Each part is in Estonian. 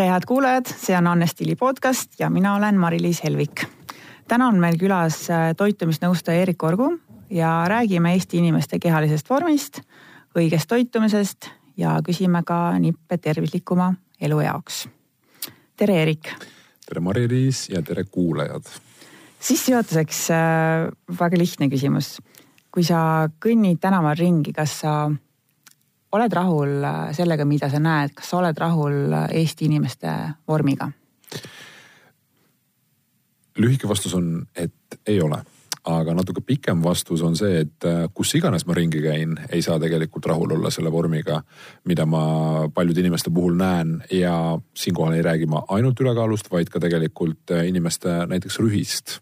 tere, head kuulajad, see on Anne Stili podcast ja mina olen Mari-Liis Helvik. täna on meil külas äh, toitumisnõustaja Erik Orgu ja räägime Eesti inimeste kehalisest vormist, õigest toitumisest ja küsime ka nippe tervislikuma elu jaoks. tere, Erik. tere, Mari-Liis ja tere, kuulajad. sissejuhatuseks äh, väga lihtne küsimus. kui sa kõnnid tänaval ringi, kas sa oled rahul äh, sellega, mida sa näed, kas sa oled rahul äh, Eesti inimeste vormiga? lühike vastus on, et ei ole aga natuke pikem vastus on see, et äh, kus iganes ma ringi käin, ei saa tegelikult rahul olla selle vormiga, mida ma paljude inimeste puhul näen ja siinkohal ei räägi ma ainult ülekaalust, vaid ka tegelikult inimeste näiteks rühist.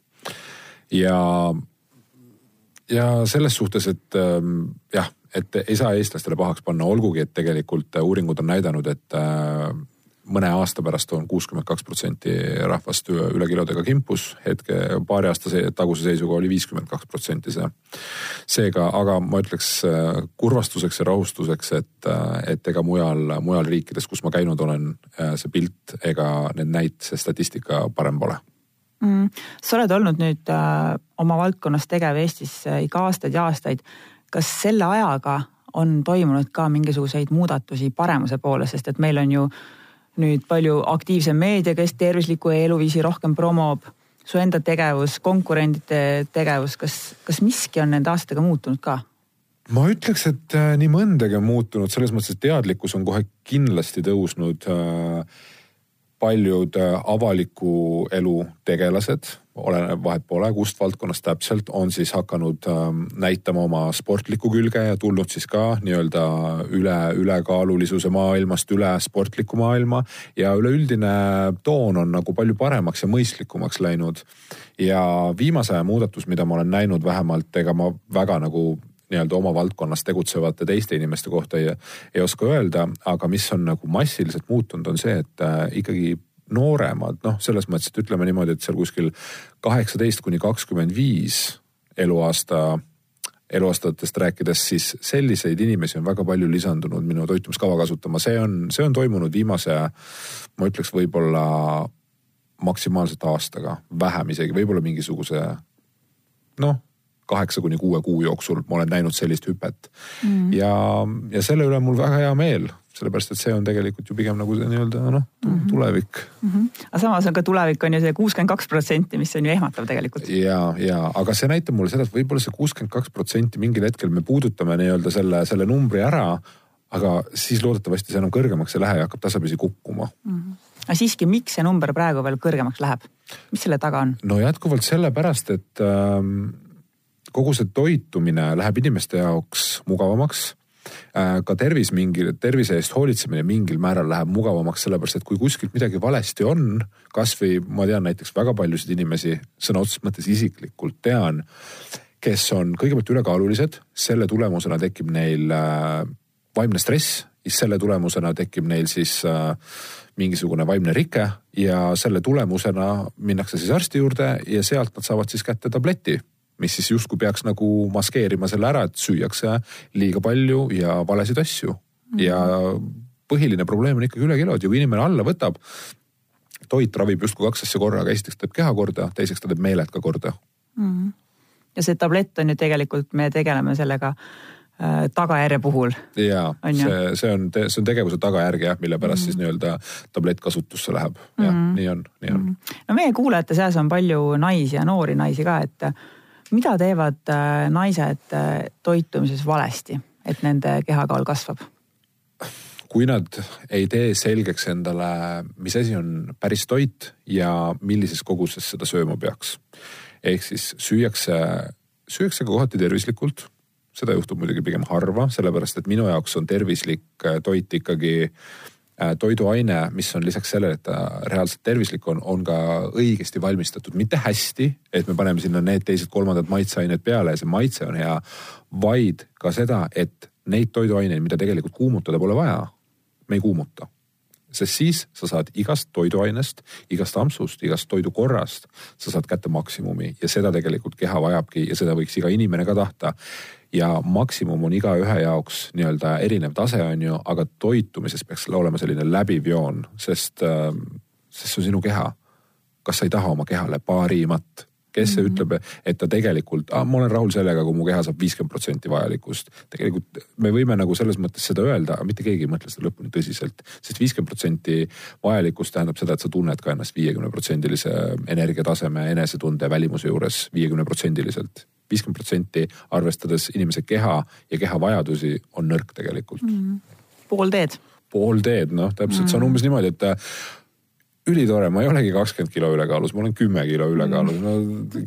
ja, ja selles suhtes, et ähm, jah et ei saa eestlastele pahaks panna, olgugi et tegelikult uuringud on näidanud, et äh, mõne aasta pärast on kuuskümmend kaks protsenti rahvast ülekilodega kimpus. hetke paari aasta taguse seisuga oli viiskümmend kaks protsenti see. seega, aga ma ütleks äh, kurvastuseks ja rahustuseks, et, äh, et ega mujal, mujal riikides, kus ma käinud olen, see pilt ega need näit, see statistika parem pole mm,. sa oled olnud nüüd äh, oma valdkonnas tegev Eestis ikka aastaid ja aastaid kas selle ajaga on toimunud ka mingisuguseid muudatusi paremuse poole, sest et meil on ju nüüd palju aktiivsem meedia, kes tervislikku eluviisi rohkem promob, su enda tegevus, konkurentide tegevus, kas, kas miski on nende aastatega muutunud ka? ma ütleks, et äh, nii mõndagi on muutunud selles mõttes, et teadlikkus on kohe kindlasti tõusnud äh, paljud äh, avaliku elu tegelased, oleneb vahet pole, kust valdkonnast täpselt, on siis hakanud ähm, näitama oma sportlikku külge ja tulnud siis ka nii-öelda üle, ülekaalulisuse maailmast üle sportlikku maailma. ja üleüldine toon on nagu palju paremaks ja mõistlikumaks läinud. ja viimase aja muudatus, mida ma olen näinud vähemalt, ega ma väga nagu nii-öelda oma valdkonnas tegutsevate teiste inimeste kohta ei, ei oska öelda, aga mis on nagu massiliselt muutunud, on see, et äh, ikkagi nooremad, noh, selles mõttes, et ütleme niimoodi, et seal kuskil kaheksateist kuni kakskümmend viis eluaasta eluaastatest rääkides, siis selliseid inimesi on väga palju lisandunud minu toitumiskava kasutama, see on, see on toimunud viimase, ma ütleks võib-olla maksimaalselt aastaga, vähem isegi, võib-olla mingisuguse noh, kaheksa kuni kuue kuu jooksul ma olen näinud sellist hüpet mm.. ja, ja selle üle on mul väga hea meel, sellepärast et see on tegelikult ju pigem nagu nii-öelda noh mm -hmm. tulevik mm. -hmm. aga samas on ka tulevik on ju see kuuskümmend kaks protsenti, mis on ju ehmatav tegelikult. ja, ja aga see näitab mulle seda, et võib-olla see kuuskümmend kaks protsenti mingil hetkel me puudutame nii-öelda selle, selle numbri ära. aga siis loodetavasti see enam kõrgemaks ei lähe ja hakkab tasapisi kukkuma mm. -hmm. aga siiski, miks see number praegu veel kõrgemaks läheb, mis selle taga on? no jätkuvalt sellepärast, et ähm, kogu see toitumine läheb inimeste jaoks mugavamaks äh, ka tervis mingi, tervise eest hoolitsemine mingil määral läheb mugavamaks, sellepärast et kui kuskilt midagi valesti on, kasvõi ma tean näiteks väga paljusid inimesi, sõna otseses mõttes isiklikult tean, kes on kõigepealt ülekaalulised, selle tulemusena tekib neil äh, vaimne stress, selle tulemusena tekib neil siis äh, mingisugune vaimne rike ja selle tulemusena minnakse siis arsti juurde ja sealt nad saavad siis kätte tableti mis siis justkui peaks nagu maskeerima selle ära, et süüakse liiga palju ja valesid asju mm. -hmm. ja põhiline probleem on ikkagi ülekilod ja kui inimene alla võtab, toit ravib justkui kaks asja korraga, esiteks teeb keha korda, teiseks ta teeb meeled ka korda mm. -hmm. ja see tablett on ju tegelikult, me tegeleme sellega äh, tagajärje puhul. ja see, see on, see on tegevuse tagajärg jah, mille pärast mm siis nii-öelda tablett kasutusse läheb. jah mm, nii on, nii on mm. no meie kuulajate seas on palju naisi ja noori naisi ka, et mida teevad äh, naised äh, toitumises valesti, et nende kehakaal kasvab? kui nad ei tee selgeks endale, mis asi on päris toit ja millises koguses seda sööma peaks. ehk siis süüakse, süüakse ka kohati tervislikult. seda juhtub muidugi pigem harva, sellepärast et minu jaoks on tervislik äh, toit ikkagi toiduaine, mis on lisaks sellele, et ta reaalselt tervislik on, on ka õigesti valmistatud, mitte hästi, et me paneme sinna need teised-kolmandad maitseained peale ja see maitse on hea, vaid ka seda, et neid toiduaineid, mida tegelikult kuumutada pole vaja, me ei kuumuta. Sest siis sa saad igast toiduainest, igast ampsust, igast toidukorrast, sa saad kätte maksimumi ja seda tegelikult keha vajabki ja seda võiks iga inimene ka tahta. ja maksimum on igaühe jaoks nii-öelda erinev tase, on ju, aga toitumises peaks olema selline läbiv joon, sest, äh, sest see on sinu keha. kas sa ei taha oma kehale parimat kes see mm -hmm. ütleb, et ta tegelikult ah,, ma olen rahul sellega, kui mu keha saab viiskümmend protsenti vajalikust. tegelikult me võime nagu selles mõttes seda öelda, aga mitte keegi ei mõtle seda lõpuni tõsiselt. sest viiskümmend protsenti vajalikust tähendab seda, et sa tunned ka ennast viiekümne protsendilise energiataseme, enesetunde, välimuse juures viiekümne protsendiliselt viiskümmend protsenti arvestades inimese keha ja keha vajadusi on nõrk tegelikult mm. -hmm. pool teed. pool teed, noh täpselt mm, -hmm. see on umbes niimoodi, et ülitore, ma ei olegi kakskümmend kilo ülekaalus, ma olen kümme kilo ülekaalus. no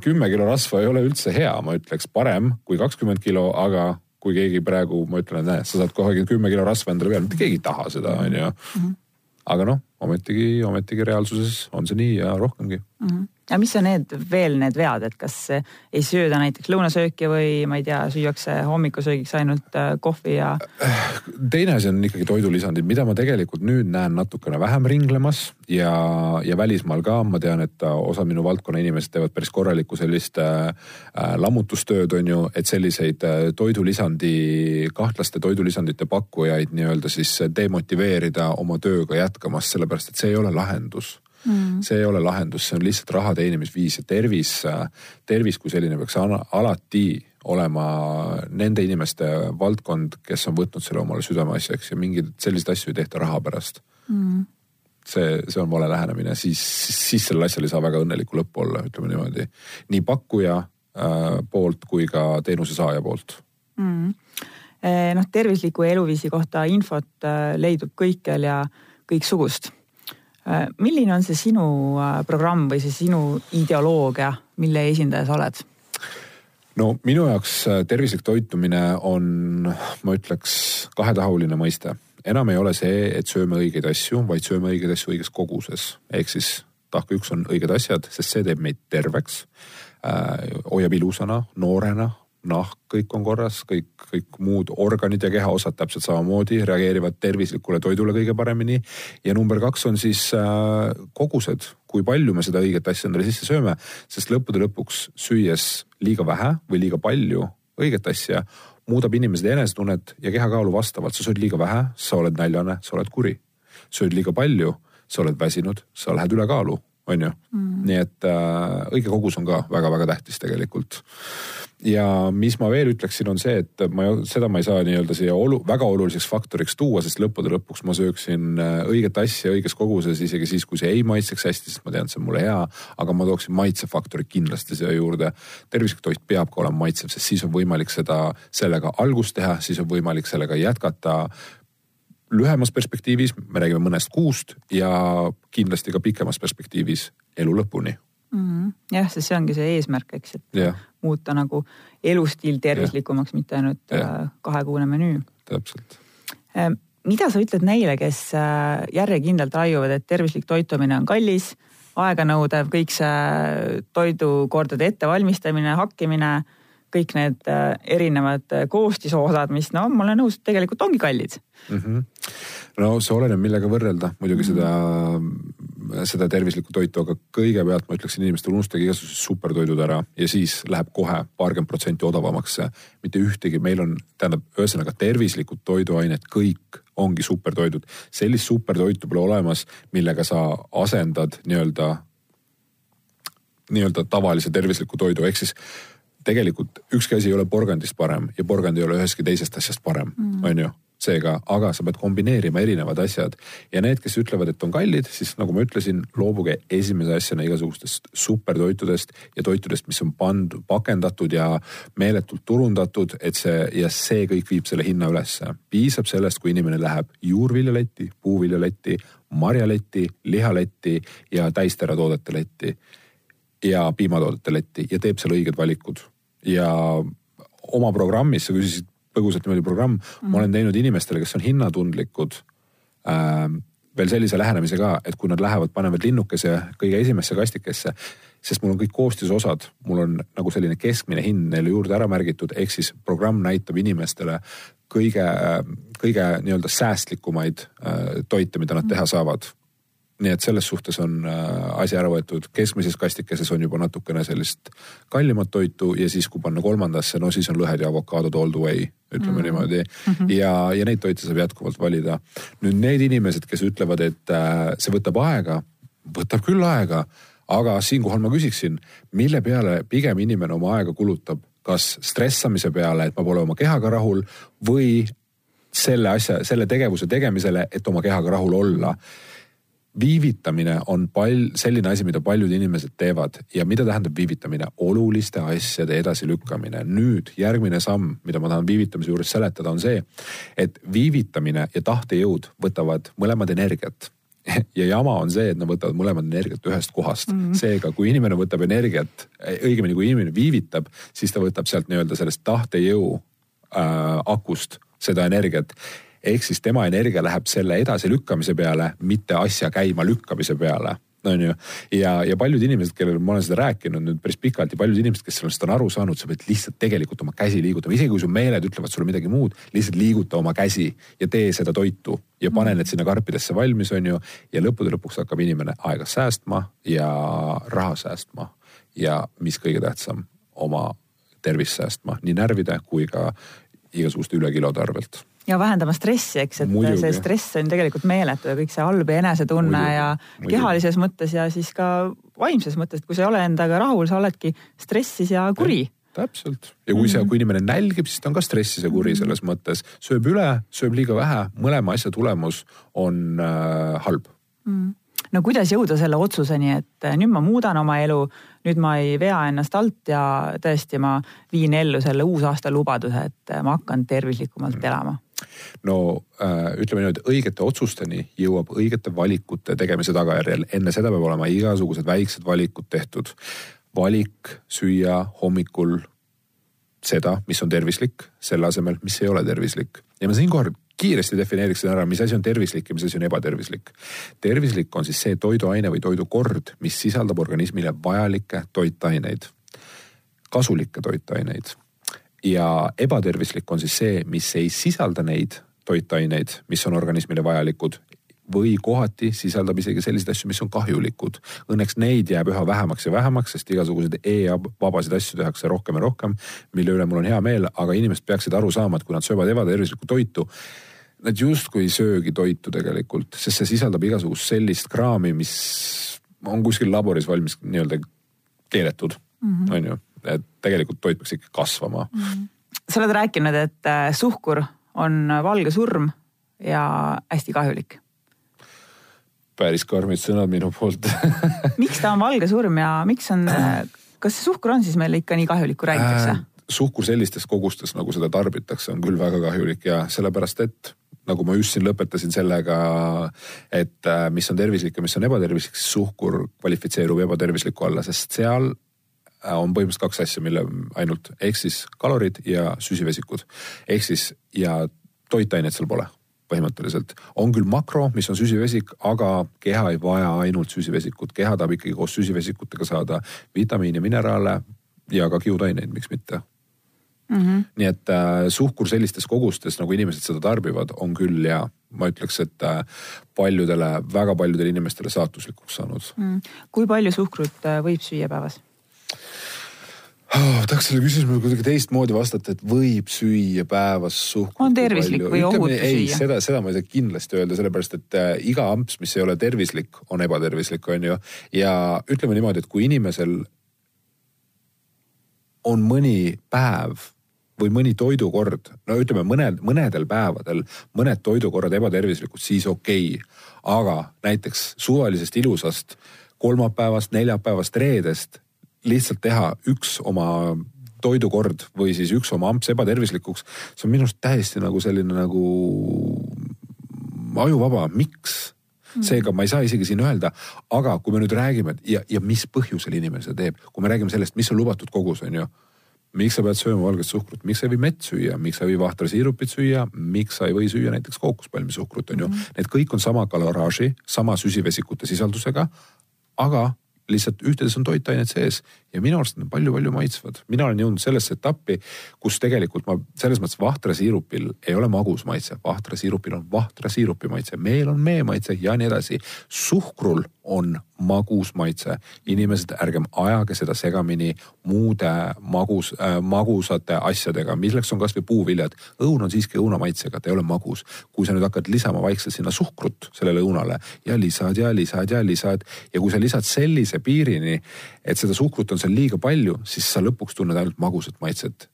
kümme kilo rasva ei ole üldse hea, ma ütleks parem kui kakskümmend kilo, aga kui keegi praegu, ma ütlen, et näe, sa saad kohe kümme kilo rasva endale peale, mitte keegi ei taha seda, onju. Mhm. aga noh, ometigi, ometigi reaalsuses on see nii ja rohkemgi mm. -hmm aga mis on need veel need vead, et kas ei sööda näiteks lõunasööki või ma ei tea, süüakse hommikusöögiks ainult äh, kohvi ja? teine asi on ikkagi toidulisandid, mida ma tegelikult nüüd näen natukene vähem ringlemas ja, ja välismaal ka, ma tean, et osa minu valdkonna inimesed teevad päris korralikku sellist äh, äh lammutustööd, on ju, et selliseid äh, toidulisandi, kahtlaste toidulisandite pakkujaid nii-öelda siis demotiveerida oma tööga jätkamast, sellepärast et see ei ole lahendus mm.. see ei ole lahendus, see on lihtsalt raha teenimisviis ja tervis, tervis kui selline peaks alati olema nende inimeste valdkond, kes on võtnud selle omale südameasjaks ja mingeid selliseid asju ei tehta raha pärast mm. see, see on vale lähenemine, siis, siis sellel asjal ei saa väga õnnelikku lõppu olla, ütleme niimoodi. nii pakkuja äh, poolt kui ka teenuse saaja poolt mm. Eh, noh, tervisliku eluviisi kohta infot äh, leidub kõikjal ja kõiksugust milline on see sinu äh, programm või see sinu ideoloogia, mille esindaja sa oled? no minu jaoks äh, tervislik toitumine on, ma ütleks, kahetahuline mõiste. enam ei ole see, et sööme õigeid asju, vaid sööme õigeid asju õiges koguses. ehk siis tahk üks on õiged asjad, sest see teeb meid terveks äh,. hoiab ilusana, noorena, nahk, kõik on korras, kõik, kõik muud organid ja kehaosad täpselt samamoodi reageerivad tervislikule toidule kõige paremini. ja number kaks on siis äh, kogused, kui palju me seda õiget asja endale sisse sööme, sest lõppude lõpuks süües liiga vähe või liiga palju õiget asja muudab inimesed enesetunnet ja kehakaalu vastavalt, sa sööd liiga vähe, sa oled näljane, sa oled kuri. sööd liiga palju, sa oled väsinud, sa lähed ülekaalu, on ju mm.. nii et äh, õige kogus on ka väga-väga tähtis tegelikult ja mis ma veel ütleksin, on see, et ma, seda ma ei saa nii-öelda siia olu, väga oluliseks faktoriks tuua, sest lõppude lõpuks ma sööksin äh, õiget asja õiges koguses, isegi siis, kui see ei maitseks hästi, sest ma tean, et see on mulle hea. aga ma tooksin maitsefaktori kindlasti siia juurde. tervislik toit peab ka olema maitsev, sest siis on võimalik seda, sellega algust teha, siis on võimalik sellega jätkata lühemas perspektiivis, me räägime mõnest kuust ja kindlasti ka pikemas perspektiivis elu lõpuni mm. -hmm. jah, sest see ongi see eesmärk, eks, et yeah. muuta nagu elustiil tervislikumaks yeah., mitte ainult yeah. Äh, kahekuune menüü. täpselt. Äh, mida sa ütled neile, kes äh, järjekindlalt raiuvad, et tervislik toitumine on kallis, aeganõudev, kõik see toidukordade ettevalmistamine, hakkimine, kõik need erinevad koostisosad, mis no ma olen nõus, tegelikult ongi kallid mm. -hmm. no see oleneb, millega võrrelda, muidugi mm -hmm. seda seda tervislikku toitu, aga kõigepealt ma ütleksin inimestele, unustage igasugused supertoidud ära ja siis läheb kohe paarkümmend protsenti odavamaks mitte ühtegi, meil on, tähendab, ühesõnaga tervislikud toiduained, kõik ongi supertoidud. sellist supertoitu pole olemas, millega sa asendad nii-öelda, nii-öelda tavalise tervisliku toidu, ehk siis tegelikult ükski asi ei ole porgandist parem ja porgand ei ole ühestki teisest asjast parem, mm. on ju seega, aga sa pead kombineerima erinevad asjad ja need, kes ütlevad, et on kallid, siis nagu ma ütlesin, loobuge esimese asjana igasugustest supertoitudest ja toitudest, mis on pandud, pakendatud ja meeletult turundatud, et see ja see kõik viib selle hinna ülesse. piisab sellest, kui inimene läheb juurviljaletti, puuviljaletti, marjaletti, lihaletti ja täisteratoodete letti ja piimatoodete letti ja teeb seal õiged valikud. Ja oma programmis, sa küsisid põgusalt niimoodi programm mm., ma olen teinud inimestele, kes on hinnatundlikud äh,, veel sellise lähenemise ka, et kui nad lähevad, panevad linnukese kõige esimesse kastikesse, sest mul on kõik koostisosad, mul on nagu selline keskmine hind neile juurde ära märgitud, ehk siis programm näitab inimestele kõige, kõige nii-öelda säästlikumaid äh, toite, mida nad teha saavad nii et selles suhtes on äh, asi ära võetud, keskmises kastikeses on juba natukene sellist kallimat toitu ja siis, kui panna kolmandasse, no siis on lõhed ja avokaadod all the way, ütleme mm. niimoodi mm. -hmm. ja, ja neid toite saab jätkuvalt valida. nüüd need inimesed, kes ütlevad, et äh, see võtab aega, võtab küll aega, aga siinkohal ma küsiksin, mille peale pigem inimene oma aega kulutab, kas stressamise peale, et ma pole oma kehaga rahul või selle asja, selle tegevuse tegemisele, et oma kehaga rahul olla viivitamine on pal-, selline asi, mida paljud inimesed teevad ja mida tähendab viivitamine? oluliste asjade edasilükkamine. nüüd järgmine samm, mida ma tahan viivitamise juures seletada, on see, et viivitamine ja tahtejõud võtavad mõlemad energiat ja jama on see, et nad võtavad mõlemad energiat ühest kohast mm. -hmm. seega, kui inimene võtab energiat, õigemini kui inimene viivitab, siis ta võtab sealt nii-öelda sellest tahtejõu äh, akust seda energiat ehk siis tema energia läheb selle edasilükkamise peale, mitte asja käima lükkamise peale on ju. ja, ja paljud inimesed, kellele ma olen seda rääkinud nüüd päris pikalt ja paljud inimesed, kes sellest on aru saanud, sa pead lihtsalt tegelikult oma käsi liigutama, isegi kui su meeled ütlevad sulle midagi muud, lihtsalt liiguta oma käsi ja tee seda toitu ja pane need sinna karpidesse valmis, on ju. ja lõppude lõpuks hakkab inimene aega säästma ja raha säästma ja mis kõige tähtsam, oma tervist säästma nii närvide kui ka igasuguste ülekilode arvelt ja vähendama stressi, eks, et Muidugi. see stress on tegelikult meeletu ja kõik see halb enesetunne Muidugi. ja Muidugi. kehalises mõttes ja siis ka vaimses mõttes, et kui sa ei ole endaga rahul, sa oledki stressis ja kuri täpselt ja kui see -hmm. kui inimene nälgib, siis ta on ka stressis ja kuri mhm. selles mõttes, sööb üle, sööb liiga vähe, mõlema asja tulemus on äh, halb mm no kuidas jõuda selle otsuseni, et eh, nüüd ma muudan oma elu, nüüd ma ei vea ennast alt ja tõesti, ma viin ellu selle uusaasta lubaduse, et eh, ma hakkan tervislikumalt mm. No äh, ütleme niimoodi, õigete otsusteni jõuab õigete valikute tegemise tagajärjel, enne seda peab olema igasugused väiksed valikud tehtud. valik süüa hommikul seda, mis on tervislik, selle asemel, mis ei ole tervislik. ja ma siinkohal kiiresti defineeriksin ära, mis asi on tervislik ja mis asi on ebatervislik. tervislik on siis see toiduaine või toidukord, mis sisaldab organismile vajalikke toitaineid, kasulikke toitaineid. Ja ebatervislik on siis see, mis ei sisalda neid toitaineid, mis on organismile vajalikud või kohati sisaldab isegi selliseid asju, mis on kahjulikud. Õnneks neid jääb üha vähemaks ja vähemaks, sest igasuguseid e-vabasid asju tehakse rohkem ja rohkem, mille üle mul on hea meel, aga inimesed peaksid aru saama, et kui nad söövad ebatervislikku toitu, nad justkui ei söögi toitu tegelikult, sest see sisaldab igasugust sellist kraami, mis on kuskil laboris valmis nii-öelda keeletud mm, -hmm. on ju, et tegelikult toit peaks ikka kasvama mm. -hmm. sa oled rääkinud, et äh, suhkur on valge surm ja hästi kahjulik. päris karmid sõnad minu poolt miks ta on valge surm ja miks on, äh, kas see suhkur on siis meile ikka nii kahjulik, kui räägitakse äh,? suhkur sellistes kogustes, nagu seda tarbitakse, on küll väga kahjulik ja sellepärast, et nagu ma just siin lõpetasin sellega, et äh, mis on tervislik ja mis on ebatervislik, siis suhkur kvalifitseerub ebatervisliku alla, sest seal on põhimõtteliselt kaks asja, mille ainult, ehk siis kalorid ja süsivesikud. ehk siis ja toitained seal pole põhimõtteliselt. on küll makro, mis on süsivesik, aga keha ei vaja ainult süsivesikut, keha tahab ikkagi koos süsivesikutega saada vitamiine, mineraale ja ka kiudaineid, miks mitte mm. -hmm. nii et äh, suhkur sellistes kogustes, nagu inimesed seda tarbivad, on küll ja ma ütleks, et äh, paljudele, väga paljudele inimestele saatuslikuks saanud mm.. kui palju suhkrut äh, võib süüa päevas? Oh, tahaks selle küsimusele kuidagi teistmoodi vastata, et võib süüa päevas suhkrut. on tervislik või ohutu süüa? ei, seda, seda ma ei saa kindlasti öelda, sellepärast et äh, iga amps, mis ei ole tervislik, on ebatervislik, on ju. ja ütleme niimoodi, et kui inimesel on mõni päev või mõni toidukord, no ütleme mõnel, mõnedel päevadel mõned toidukorrad ebatervislikud, siis okei okay.. aga näiteks suvalisest ilusast kolmapäevast, neljapäevast, reedest lihtsalt teha üks oma toidukord või siis üks oma amps ebatervislikuks, see on minu arust täiesti nagu selline nagu ajuvaba, miks? Mm. seega ma ei saa isegi siin öelda, aga kui me nüüd räägime ja, ja mis põhjusel inimene seda teeb, kui me räägime sellest, mis on lubatud kogus, on ju miks sa pead sööma valget suhkrut, miks sa ei või mett süüa, miks sa ei või vahtrasiirupit süüa, miks sa ei või süüa näiteks kookospalmisuhkrut, on ju. Mhm. Need kõik on sama kaloraaži, sama süsivesikute sisaldusega, aga lihtsalt ühtedes on toitained sees ja minu arust nad on palju-palju maitsvad. mina olen jõudnud sellesse etappi, kus tegelikult ma selles mõttes vahtrasiirupil ei ole magus maitse, vahtrasiirupil on vahtrasiirupi maitse, meel on mee maitse ja nii edasi. suhkrul on magus maitse. inimesed, ärgem ajage seda segamini muude magus äh,, magusate asjadega, milleks on kasvõi puuviljad. õun on siiski õunamaitsega, ta ei ole magus. kui sa nüüd hakkad lisama vaikselt sinna suhkrut sellele õunale ja lisad ja lisad ja lisad ja kui sa lisad sellise piirini, et seda suhkrut on seal liiga palju, siis sa lõpuks tunned ainult magusat maitset.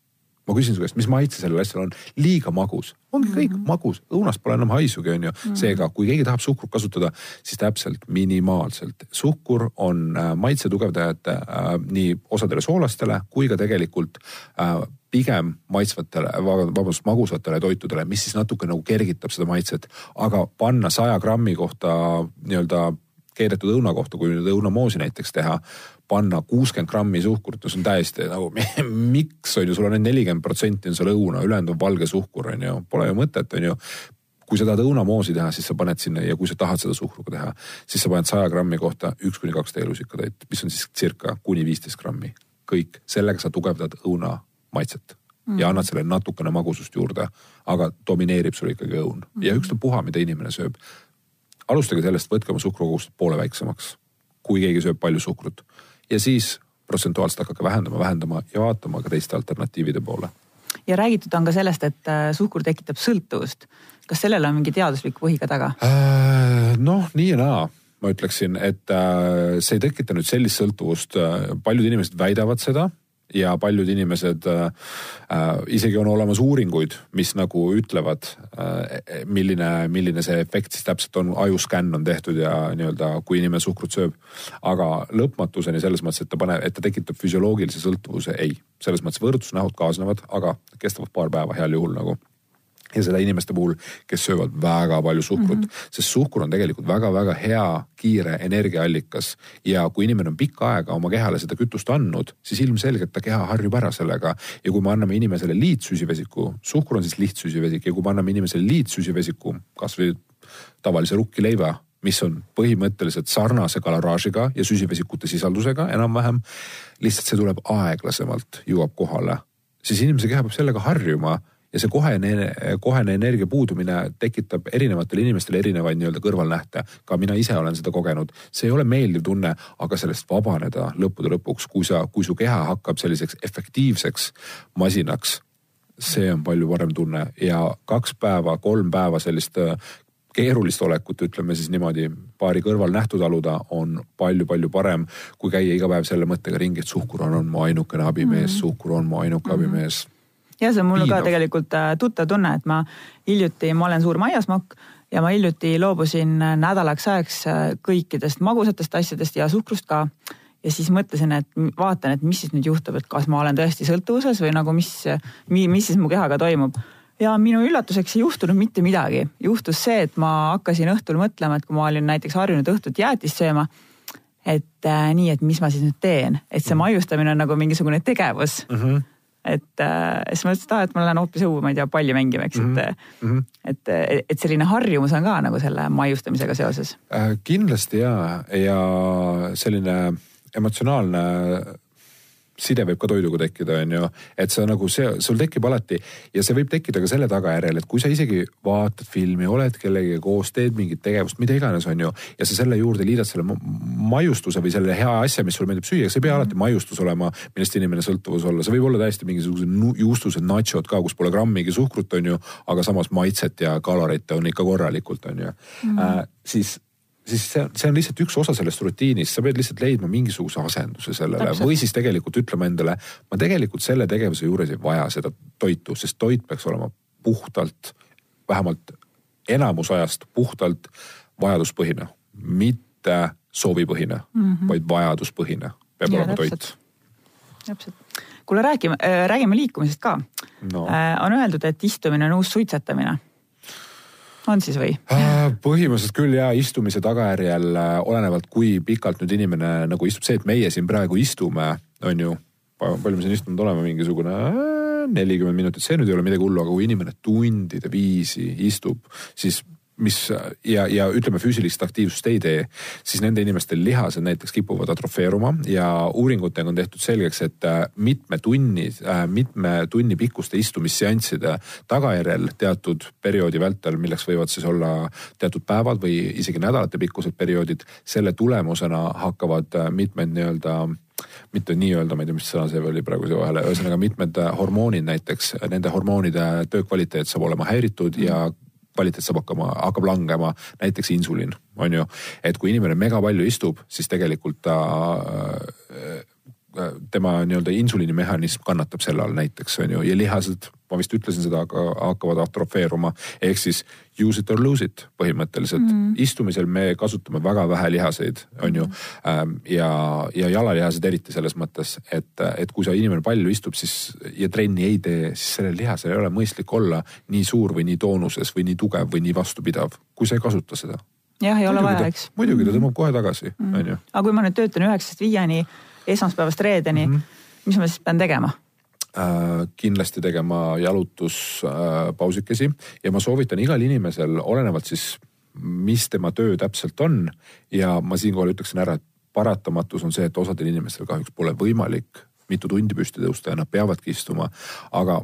Ma küsin su käest, mis maitse sellel asjal on? liiga magus, ongi kõik mm -hmm. magus, õunast pole enam haisugi, on ju mm. -hmm. seega, kui keegi tahab suhkrut kasutada, siis täpselt minimaalselt. suhkur on äh, maitse tugevdajate äh, nii osadele soolastele kui ka tegelikult äh, pigem maitsvatele, vabandust, magusatele toitudele, mis siis natuke nagu kergitab seda maitset. aga panna saja grammi kohta nii-öelda keedetud õuna kohta, kui nüüd õunamoosi näiteks teha, panna kuuskümmend grammi suhkrut, no see on täiesti nagu miks on ju, sul on ainult nelikümmend protsenti on seal õuna, ülejäänud on valge suhkur on ju, pole ju mõtet, on ju kui sa tahad õunamoosi teha, siis sa paned sinna ja kui sa tahad seda suhkruga teha, siis sa paned saja grammi kohta üks kuni kaks teelusikatäit, mis on siis circa kuni viisteist grammi. kõik, sellega sa tugevdad õuna maitset mm. ja annad sellele natukene magusust juurde, aga domineerib sul ikkagi õun mm. ja ükstapuha, mida inimene sööb. alustage sellest, võtke oma suhkrukogust poole väiksemaks, kui keegi sööb palju suhkrut ja siis protsentuaalselt hakake vähendama, vähendama ja vaatama ka teiste alternatiivide poole. ja räägitud on ka sellest, et äh, suhkur tekitab sõltuvust. kas sellel on mingi teaduslik põhi ka taga äh,? noh, nii ja naa ma ütleksin, et äh, see ei tekita nüüd sellist sõltuvust, paljud inimesed väidavad seda ja paljud inimesed äh,, äh, isegi on olemas uuringuid, mis nagu ütlevad äh,, milline, milline see efekt siis täpselt on, ajuskänn on tehtud ja nii-öelda, kui inimene suhkrut sööb. aga lõpmatuseni selles mõttes, et ta paneb, et ta tekitab füsioloogilise sõltuvuse, ei. selles mõttes võrdlusnähud kaasnevad, aga kestavad paar päeva heal juhul nagu ja seda inimeste puhul, kes söövad väga palju suhkrut mm, -hmm. sest suhkur on tegelikult väga-väga hea kiire energiaallikas. ja kui inimene on pikka aega oma kehale seda kütust andnud, siis ilmselgelt ta keha harjub ära sellega. ja kui me anname inimesele liitsüsivesiku, suhkur on siis lihtsüsivesik ja kui me anname inimesele liitsüsivesiku, kasvõi tavalise rukkileiva mis on põhimõtteliselt sarnase kaloraažiga ja süsivesikute sisaldusega enam-vähem. lihtsalt see tuleb aeglasemalt, jõuab kohale, siis inimese keha peab sellega harjuma ja see kohene, kohene energia puudumine tekitab erinevatele inimestele erinevaid nii-öelda kõrvalnähte. ka mina ise olen seda kogenud, see ei ole meeldiv tunne, aga sellest vabaneda lõppude lõpuks, kui sa, kui su keha hakkab selliseks efektiivseks masinaks see on palju parem tunne ja kaks päeva, kolm päeva sellist äh, keerulist olekut, ütleme siis niimoodi, paari kõrval nähtu taluda on palju-palju parem, kui käia iga päev selle mõttega ringi, et suhkur on, on mu ainukene abimees mm, -hmm. suhkur on mu ainuke mm -hmm. abimees ja see on mul Piidav. ka tegelikult äh, tuttav tunne, et ma hiljuti, ma olen suur maiasmokk ja ma hiljuti loobusin äh, nädalaks ajaks äh, kõikidest magusatest asjadest ja suhkrust ka. ja siis mõtlesin, et vaatan, et mis siis nüüd juhtub, et kas ma olen tõesti sõltuvuses või nagu mis, mis siis mu kehaga toimub ja minu üllatuseks ei juhtunud mitte midagi. juhtus see, et ma hakkasin õhtul mõtlema, et kui ma olin näiteks harjunud õhtut jäätist sööma, et äh, nii, et mis ma siis nüüd teen, et see mhm. maiustamine on nagu mingisugune tegevus mm. -hmm et äh, siis ma mõtlesin, et aa, et ma lähen hoopis õue, ma ei tea, palli mängima, eks mm, -hmm. et mm, -hmm. et, et selline harjumus on ka nagu selle maiustamisega seoses äh,. kindlasti ja, ja selline emotsionaalne side võib ka toiduga tekkida, on ju. et sa nagu see, sul tekib alati ja see võib tekkida ka selle tagajärjel, et kui sa isegi vaatad filmi, oled kellegagi koos, teed mingit tegevust, mida iganes, on ju. ja sa selle juurde liidad selle maiustuse või selle hea asja, mis sulle meeldib süüa, see ei pea alati mhm. maiustus olema, millest inimene sõltuvus olla, see võib olla täiesti mingisugused juustused, nachod ka, kus pole grammigi suhkrut, on ju. aga samas maitset ja kaloreid on ikka korralikult, on ju mm. -hmm. Äh, siis siis see, see on lihtsalt üks osa sellest rutiinist, sa pead lihtsalt leidma mingisuguse asenduse sellele Täpselt. või siis tegelikult ütlema endale, ma tegelikult selle tegevuse juures ei vaja seda toitu, sest toit peaks olema puhtalt, vähemalt enamus ajast puhtalt vajaduspõhine, mitte soovipõhine mm, -hmm. vaid vajaduspõhine peab ja, olema täpselt. toit. täpselt kuule, räägime äh,, räägime liikumisest ka no.. Äh, on öeldud, et istumine on uus suitsetamine on siis või? Äh, põhimõtteliselt küll ja istumise tagajärjel äh, olenevalt, kui pikalt nüüd inimene nagu istub, see, et meie siin praegu istume, on ju palju me siin istunud oleme, mingisugune nelikümmend minutit, see nüüd ei ole midagi hullu, aga kui inimene tundide viisi istub, siis mis ja, ja ütleme, füüsilist aktiivsust ei tee, siis nende inimeste lihased näiteks kipuvad atrofeeruma ja uuringutega on tehtud selgeks, et äh, mitme tunni, äh, mitme tunni pikkuste istumisseansside tagajärjel teatud perioodi vältel, milleks võivad siis olla teatud päevad või isegi nädalate pikkused perioodid, selle tulemusena hakkavad äh, mitmed nii-öelda mitte nii-öelda, ma ei tea, mis sõna see oli praegu siia vahele, ühesõnaga mitmed hormoonid näiteks, nende hormoonide töö kvaliteet saab olema häiritud ja kvaliteet saab hakkama, hakkab langema, näiteks insulin, on ju. et kui inimene mega palju istub, siis tegelikult ta äh, tema nii-öelda insuliinimehhanism kannatab selle all näiteks on ju ja lihased, ma vist ütlesin seda, aga hakkavad atrofeeruma. ehk siis use it or lose it põhimõtteliselt mm. -hmm. istumisel me kasutame väga vähe lihaseid, on ju. Ähm, ja, ja jalalihased eriti selles mõttes, et, et kui sa inimene palju istub, siis ja trenni ei tee, siis sellel lihasel ei ole mõistlik olla nii suur või nii toonuses või nii tugev või nii vastupidav, kui sa ei kasuta seda jah, ei ole vaja, eks. muidugi ta tõmbab kohe tagasi, on ju. aga kui ma nüüd töötan üheksast viieni esmaspäevast reedeni mm, -hmm. mis ma siis pean tegema? Äh, kindlasti tegema jalutuspausikesi ja ma soovitan igal inimesel, olenevalt siis, mis tema töö täpselt on ja ma siinkohal ütleksin ära, et paratamatus on see, et osadel inimestel kahjuks pole võimalik mitu tundi püsti tõusta ja nad peavadki istuma, aga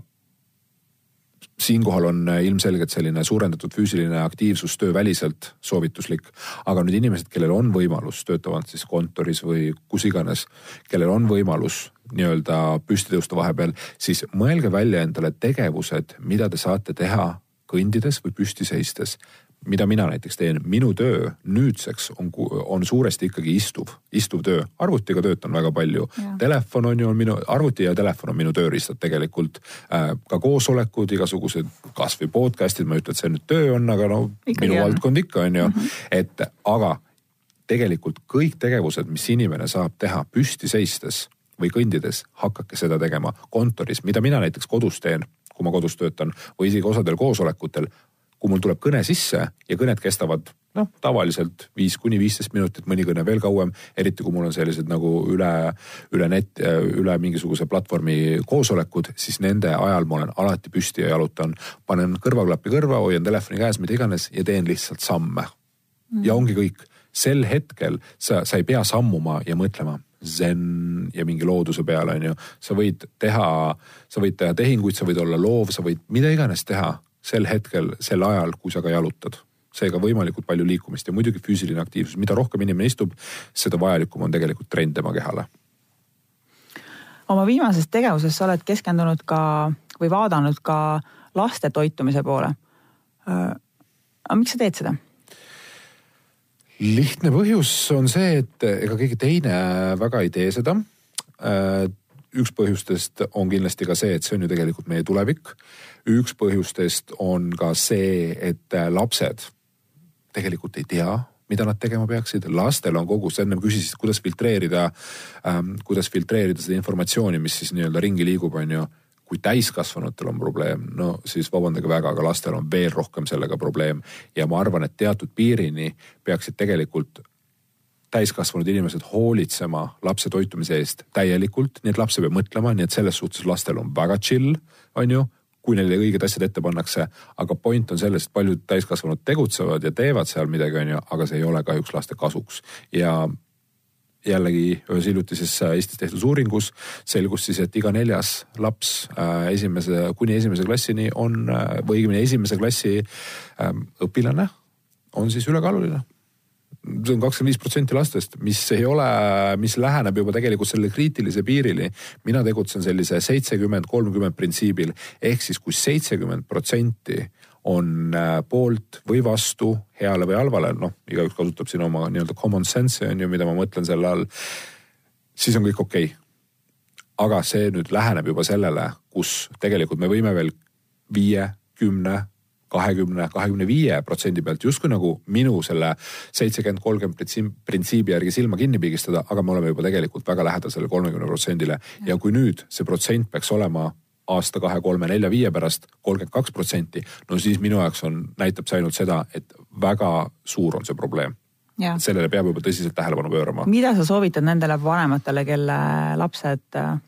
siinkohal on äh, ilmselgelt selline suurendatud füüsiline aktiivsus tööväliselt soovituslik. aga nüüd inimesed, kellel on võimalus, töötavad siis kontoris või kus iganes, kellel on võimalus nii-öelda püsti tõusta vahepeal, siis mõelge välja endale tegevused, mida te saate teha kõndides või püsti seistes mida mina näiteks teen, minu töö nüüdseks on, on suuresti ikkagi istuv, istuv töö. arvutiga töötan väga palju. Telefon on ju on minu, arvuti ja telefon on minu tööriistad tegelikult äh,. ka koosolekud, igasugused kasvõi podcast'id, ma ei ütle, et see nüüd töö on, aga no ikka minu jah. valdkond ikka on ju mm. -hmm. et aga tegelikult kõik tegevused, mis inimene saab teha püsti seistes või kõndides, hakake seda tegema kontoris, mida mina näiteks kodus teen kui ma kodus töötan või isegi osadel koosolekutel kui mul tuleb kõne sisse ja kõned kestavad noh, tavaliselt viis kuni viisteist minutit, mõni kõne veel kauem, eriti kui mul on sellised nagu üle, üle net, üle mingisuguse platvormi koosolekud, siis nende ajal ma olen alati püsti ja jalutan. panen kõrvaklapi kõrva, hoian telefoni käes, mida iganes ja teen lihtsalt samme mm.. ja ongi kõik. sel hetkel sa, sa ei pea sammuma ja mõtlema zen ja mingi looduse peale, on ju. sa võid teha, sa võid teha tehinguid, sa võid olla loov, sa võid mida iganes teha sel hetkel, sel ajal, kui sa ka jalutad. seega võimalikult palju liikumist ja muidugi füüsiline aktiivsus, mida rohkem inimene istub, seda vajalikum on tegelikult trenn tema kehale. oma viimases tegevuses sa oled keskendunud ka või vaadanud ka laste toitumise poole. Äh, aga miks sa teed seda? lihtne põhjus on see, et ega keegi teine väga ei tee seda äh, üks põhjustest on kindlasti ka see, et see on ju tegelikult meie tulevik. üks põhjustest on ka see, et lapsed tegelikult ei tea, mida nad tegema peaksid, lastel on kogu, sa ennem küsisid, kuidas filtreerida ähm,, kuidas filtreerida seda informatsiooni, mis siis nii-öelda ringi liigub, on ju kui täiskasvanutel on probleem, no siis vabandage väga, aga lastel on veel rohkem sellega probleem. ja ma arvan, et teatud piirini peaksid tegelikult täiskasvanud inimesed hoolitsema lapse toitumise eest täielikult, nii et laps ei pea mõtlema, nii et selles suhtes lastel on väga chill, on ju kui neile õiged asjad ette pannakse. aga point on selles, et paljud täiskasvanud tegutsevad ja teevad seal midagi, on ju, aga see ei ole kahjuks laste kasuks. ja jällegi ühes hiljutises Eestis tehtud uuringus selgus siis, et iga neljas laps äh, esimese, kuni esimese klassini on äh, või õigemini esimese klassi äh, õpilane on siis ülekaaluline see on kakskümmend viis protsenti lastest, mis ei ole, mis läheneb juba tegelikult selle kriitilise piirini. mina tegutsen sellise seitsekümmend, kolmkümmend printsiibil ehk siis kui seitsekümmend protsenti on äh, poolt või vastu heale või halvale, noh, igaüks kasutab siin oma nii-öelda common sense'i on ju, mida ma mõtlen selle all. siis on kõik okei okay. aga see nüüd läheneb juba sellele, kus tegelikult me võime veel viie, kümne kahekümne, kahekümne viie protsendi pealt justkui nagu minu selle seitsekümmend, kolmkümmend printsiibi järgi silma kinni pigistada, aga me oleme juba tegelikult väga lähedal sellele kolmekümne protsendile. ja kui nüüd see protsent peaks olema aasta, kahe, kolme, nelja, viie pärast kolmkümmend kaks protsenti, no siis minu jaoks on, näitab see ainult seda, et väga suur on see probleem. sellele peab juba tõsiselt tähelepanu pöörama. mida sa soovitad nendele vanematele, kelle lapsed äh,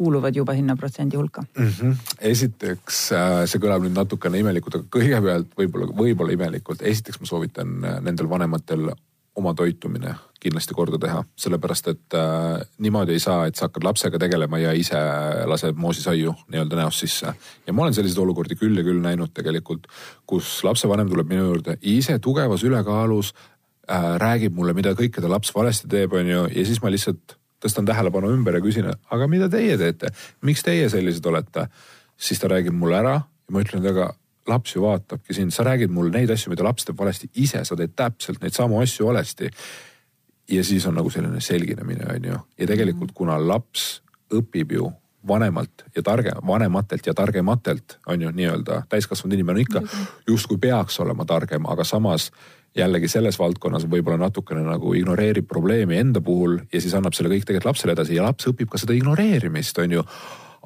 kuuluvad juba sinna protsendi hulka mm? -hmm. esiteks, äh, see kõlab nüüd natukene imelikult, aga kõigepealt võib-olla, võib-olla imelikult, esiteks ma soovitan äh, nendel vanematel oma toitumine kindlasti korda teha, sellepärast et äh, niimoodi ei saa, et sa hakkad lapsega tegelema ja ise lased moosisaiu nii-öelda näost sisse. ja ma olen selliseid olukordi küll ja küll näinud tegelikult, kus lapsevanem tuleb minu juurde ise tugevas ülekaalus äh,, räägib mulle, mida kõike ta laps valesti teeb, on ju, ja siis ma lihtsalt tõstan tähelepanu ümber ja küsin, aga mida teie teete, miks teie sellised olete? siis ta räägib mulle ära ja ma ütlen, et aga laps ju vaatabki sind, sa räägid mulle neid asju, mida laps teeb valesti, ise sa teed täpselt neid samu asju valesti. ja siis on nagu selline selginemine, on ju, ja tegelikult kuna laps õpib ju vanemalt ja targe, vanematelt ja targematelt on ju nii-öelda täiskasvanud inimene ikka justkui peaks olema targem, aga samas jällegi selles valdkonnas võib-olla natukene nagu ignoreerib probleemi enda puhul ja siis annab selle kõik tegelikult lapsele edasi ja laps õpib ka seda ignoreerimist, on ju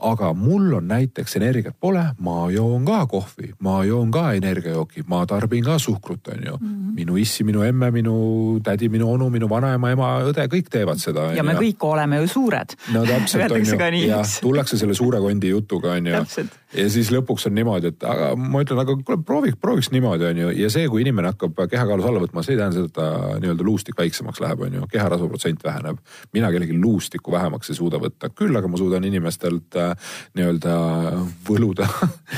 aga mul on näiteks energiat pole, ma joon ka kohvi, ma joon ka energiajooki, ma tarbin ka suhkrut, on ju mm. -hmm. minu issi, minu emme, minu tädi, minu onu, minu vanaema, ema, õde, kõik teevad seda. ja me kõik oleme ju suured. no täpselt on ju, jah, tullakse selle suure kondi jutuga on ju. ja siis lõpuks on niimoodi, et aga ma ütlen, aga kuule prooviks, prooviks niimoodi on ju ja see, kui inimene hakkab kehakaalus alla võtma, see ei tähenda seda, et ta nii-öelda luustik väiksemaks läheb, on ju, keharasva protsent väheneb. mina kellelgi luustikku vähemaks ei suuda võtta, küll aga ma suudan inimestelt nii-öelda võluda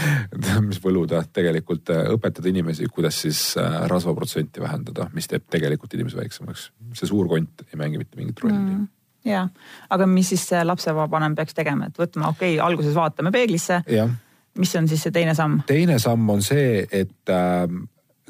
mis võluda, tegelikult äh, õpetada inimesi, kuidas siis äh, rasvaprotsenti vähendada, mis teeb tegelikult inimese väiksemaks. see suur kont ei mängi mitte mingit rolli mm ja, aga mis siis lapsevanem peaks tegema, et võtma, okei okay,, alguses vaatame peeglisse. mis on siis see teine samm? teine samm on see, et äh,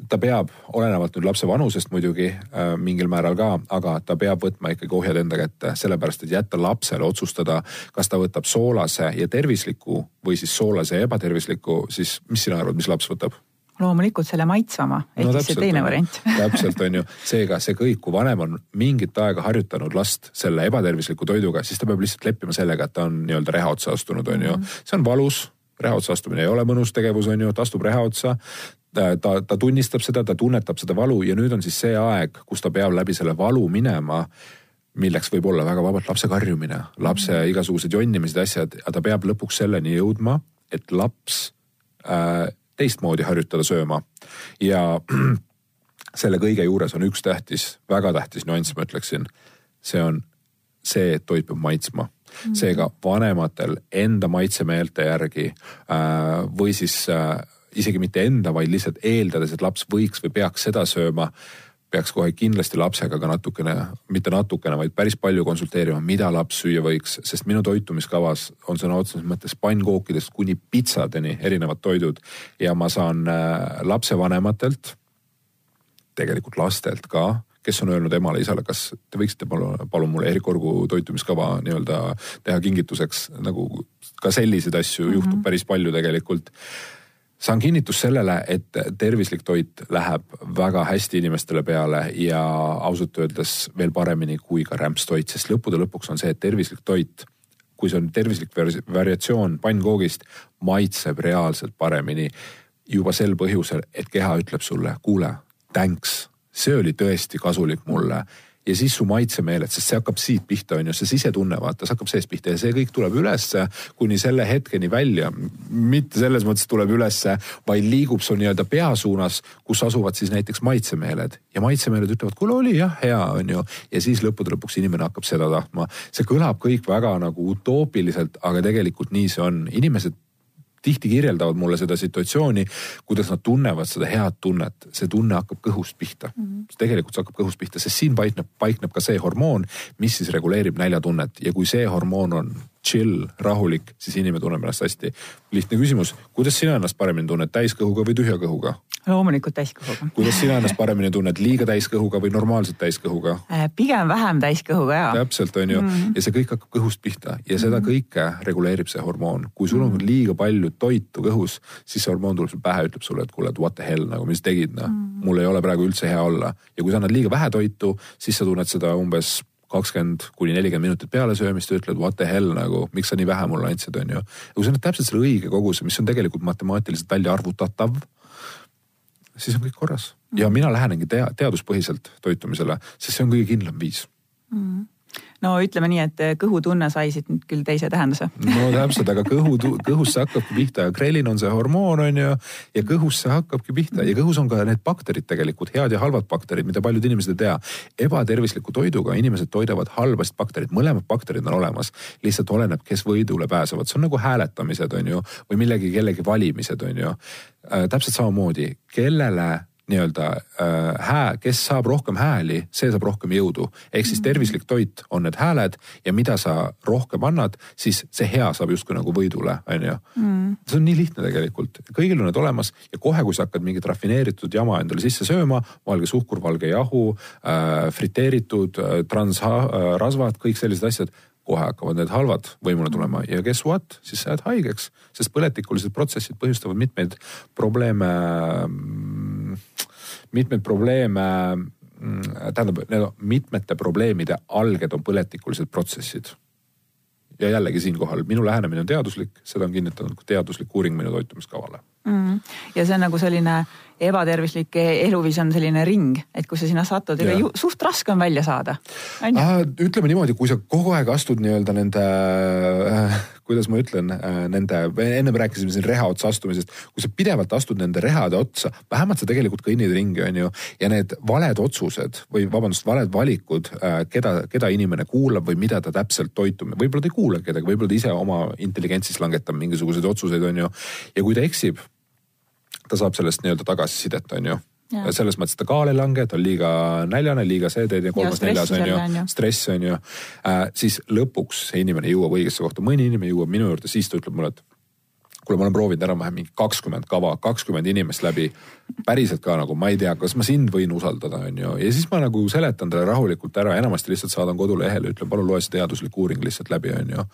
ta peab, olenevalt nüüd lapse vanusest muidugi äh, mingil määral ka, aga ta peab võtma ikkagi ohjad enda kätte, sellepärast et jätta lapsele otsustada, kas ta võtab soolase ja tervisliku või siis soolase ja ebatervisliku, siis mis sina arvad, mis laps võtab? loomulikult selle maitsvama, ehk no, siis see teine variant täpselt on ju, seega see kõik, kui vanem on mingit aega harjutanud last selle ebatervisliku toiduga, siis ta peab lihtsalt leppima sellega, et ta on nii-öelda reha otsa astunud, on ju. Mhm. see on valus, reha otsa astumine ei ole mõnus tegevus, on ju, ta astub reha otsa ta, ta tunnistab seda, ta tunnetab seda valu ja nüüd on siis see aeg, kus ta peab läbi selle valu minema milleks võib olla väga vabalt lapse karjumine, lapse mhm. igasugused jonnimised, asjad, aga ta peab lõpuks selleni jõudma, et laps äh, teistmoodi harjutada sööma. ja selle kõige juures on üks tähtis, väga tähtis nüanss, ma ütleksin. see on see, et toit peab maitsma mm. -hmm. seega vanematel enda maitsemeelte järgi äh, või siis äh, isegi mitte enda, vaid lihtsalt eeldades, et laps võiks või peaks seda sööma peaks kohe kindlasti lapsega ka natukene, mitte natukene, vaid päris palju konsulteerima, mida laps süüa võiks, sest minu toitumiskavas on sõna otseses mõttes pannkookidest kuni pitsadeni erinevad toidud. Ja ma saan äh, lapsevanematelt, tegelikult lastelt ka, kes on öelnud emale-isale, kas te võiksite palun, palun mulle Erik Orgu toitumiskava nii-öelda teha kingituseks? Nagu ka selliseid asju mm -hmm. juhtub päris palju tegelikult saan kinnitust sellele, et tervislik toit läheb väga hästi inimestele peale ja ausalt öeldes veel paremini kui ka rämpstoit, sest lõppude lõpuks on see, et tervislik toit, kui see on tervislik variatsioon pannkoogist, maitseb reaalselt paremini juba sel põhjusel, et keha ütleb sulle, kuule, thanks, see oli tõesti kasulik mulle ja siis su maitsemeeled, sest see hakkab siit pihta, on ju, see sisetunne, vaata, see hakkab seest pihta ja see kõik tuleb ülesse kuni selle hetkeni välja. mitte selles mõttes tuleb ülesse, vaid liigub su nii-öelda pea suunas, kus asuvad siis näiteks maitsemeeled ja maitsemeeled ütlevad, kuule oli jah hea, on ju. ja siis lõppude lõpuks inimene hakkab seda tahtma. see kõlab kõik väga nagu utoopiliselt, aga tegelikult nii see on, inimesed tihti kirjeldavad mulle seda situatsiooni, kuidas nad tunnevad seda head tunnet, see tunne hakkab kõhust pihta mm. -hmm. tegelikult see hakkab kõhust pihta, sest siin paikneb, paikneb ka see hormoon, mis siis reguleerib näljatunnet ja kui see hormoon on chill, rahulik, siis inimene tunneb ennast hästi. lihtne küsimus, kuidas sina ennast paremini tunned, täiskõhuga või tühja kõhuga? loomulikult täiskõhuga. kuidas sina ennast paremini tunned, liiga täiskõhuga või normaalselt täiskõhuga? Äh, pigem vähem täiskõhuga jaa. täpselt, on ju mm, -hmm. ja see kõik hakkab kõhust pihta ja seda mm -hmm. kõike reguleerib see hormoon. kui sul on mm -hmm. liiga palju toitu kõhus, siis see hormoon tuleb sul pähe, ütleb sulle, et kuule, et what the hell nagu, mis tegid noh mm -hmm., mul ei ole praegu üldse hea olla. ja kui sa annad liiga vähe toitu, siis sa tunned seda umbes kakskümmend kuni nelikümmend minutit peale söömist ja ütled what the hell nagu, miks sa nii vähe mulle andsid, on ju. ja kui sa annad täpselt selle õige koguse, mis on tegelikult matemaatiliselt välja arvutatav, siis on kõik korras mm. ja mina lähenengi tea, teaduspõhiselt toitumisele, sest see on kõige kindlam viis mm no ütleme nii, et kõhutunne sai siit nüüd küll teise tähenduse. no täpselt, aga kõhu, kõhus see hakkabki pihta ja grelin on see hormoon on ju ja kõhus see hakkabki pihta ja kõhus on ka need bakterid tegelikult, head ja halvad bakterid, mida paljud inimesed ei tea. ebatervisliku toiduga inimesed toidavad halbasid baktereid, mõlemad bakterid on olemas, lihtsalt oleneb, kes võidule pääsevad, see on nagu hääletamised on ju või millegi kellegi valimised on ju äh,. täpselt samamoodi, kellele nii-öelda äh, hää, kes saab rohkem hääli, see saab rohkem jõudu. ehk siis tervislik toit on need hääled ja mida sa rohkem annad, siis see hea saab justkui nagu võidule, on ju. Mm. see on nii lihtne tegelikult, kõigil on need olemas ja kohe, kui sa hakkad mingit rafineeritud jama endale sisse sööma, valge suhkur, valge jahu äh,, friteeritud äh, transrasvad äh,, kõik sellised asjad kohe hakkavad need halvad võimule tulema ja guess what, siis sa jääd haigeks, sest põletikulised protsessid põhjustavad mitmeid probleeme mitmeid probleeme, mm, tähendab, need mitmete probleemide alged on põletikulised protsessid. ja jällegi siinkohal minu lähenemine on teaduslik, seda on kinnitanud teaduslik uuring minu toitumiskavale mm.. ja see on nagu selline ebatervislik eluviis on selline ring, et kui sa sinna satud, ega ju suht raske on välja saada. ütleme niimoodi, kui sa kogu aeg astud nii-öelda nende äh,, kuidas ma ütlen äh,, nende, ennem rääkisime siin reha otsa astumisest. kui sa pidevalt astud nende rehade otsa, vähemalt sa tegelikult kõnnid ringi, on ju. ja need valed otsused või vabandust, valed valikud äh,, keda, keda inimene kuulab või mida ta täpselt toitub. võib-olla ta ei kuula kedagi, võib-olla ta ise oma intelligentsist langetab mingisuguseid otsuseid, on ju. ja kui ta eksib ta saab sellest nii-öelda tagasisidet, on ju. selles mõttes, ta kaal ei lange, ta on liiga näljane, liiga see teed ja kolmas-neljas on ju, stress on ju äh,. siis lõpuks see inimene jõuab õigesse kohta, mõni inimene jõuab minu juurde, siis ta ütleb mulle, et kuule, ma olen proovinud enam-vähem mingi kakskümmend kava, kakskümmend inimest läbi. päriselt ka nagu ma ei tea, kas ma sind võin usaldada, on ju, ja siis ma nagu seletan talle rahulikult ära, enamasti lihtsalt saadan kodulehele, ütlen palun loe see teaduslik uuring lihtsalt läbi, on ju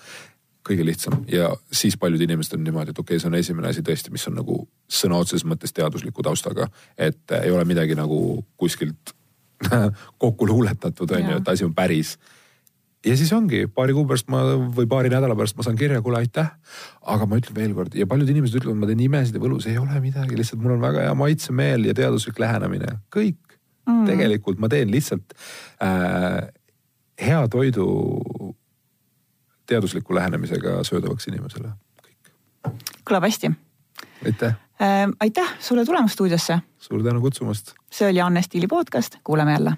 kõige lihtsam ja siis paljud inimesed on niimoodi, et okei okay,, see on esimene asi tõesti, mis on nagu sõna otseses mõttes teadusliku taustaga. et ei ole midagi nagu kuskilt kokku luuletatud, on ju, et asi on päris. ja siis ongi paari kuu pärast ma või paari nädala pärast ma saan kirja, kuule aitäh. aga ma ütlen veelkord ja paljud inimesed ütlevad, ma teen imesid ja võlus, ei ole midagi, lihtsalt mul on väga hea maitsemeel ja teaduslik lähenemine, kõik mm.. tegelikult ma teen lihtsalt äh, hea toidu teadusliku lähenemisega söödavaks inimesele, kõik. kõlab hästi. aitäh äh,. aitäh sulle tulemast stuudiosse. suur tänu kutsumast. see oli Anne Stiili podcast, kuuleme jälle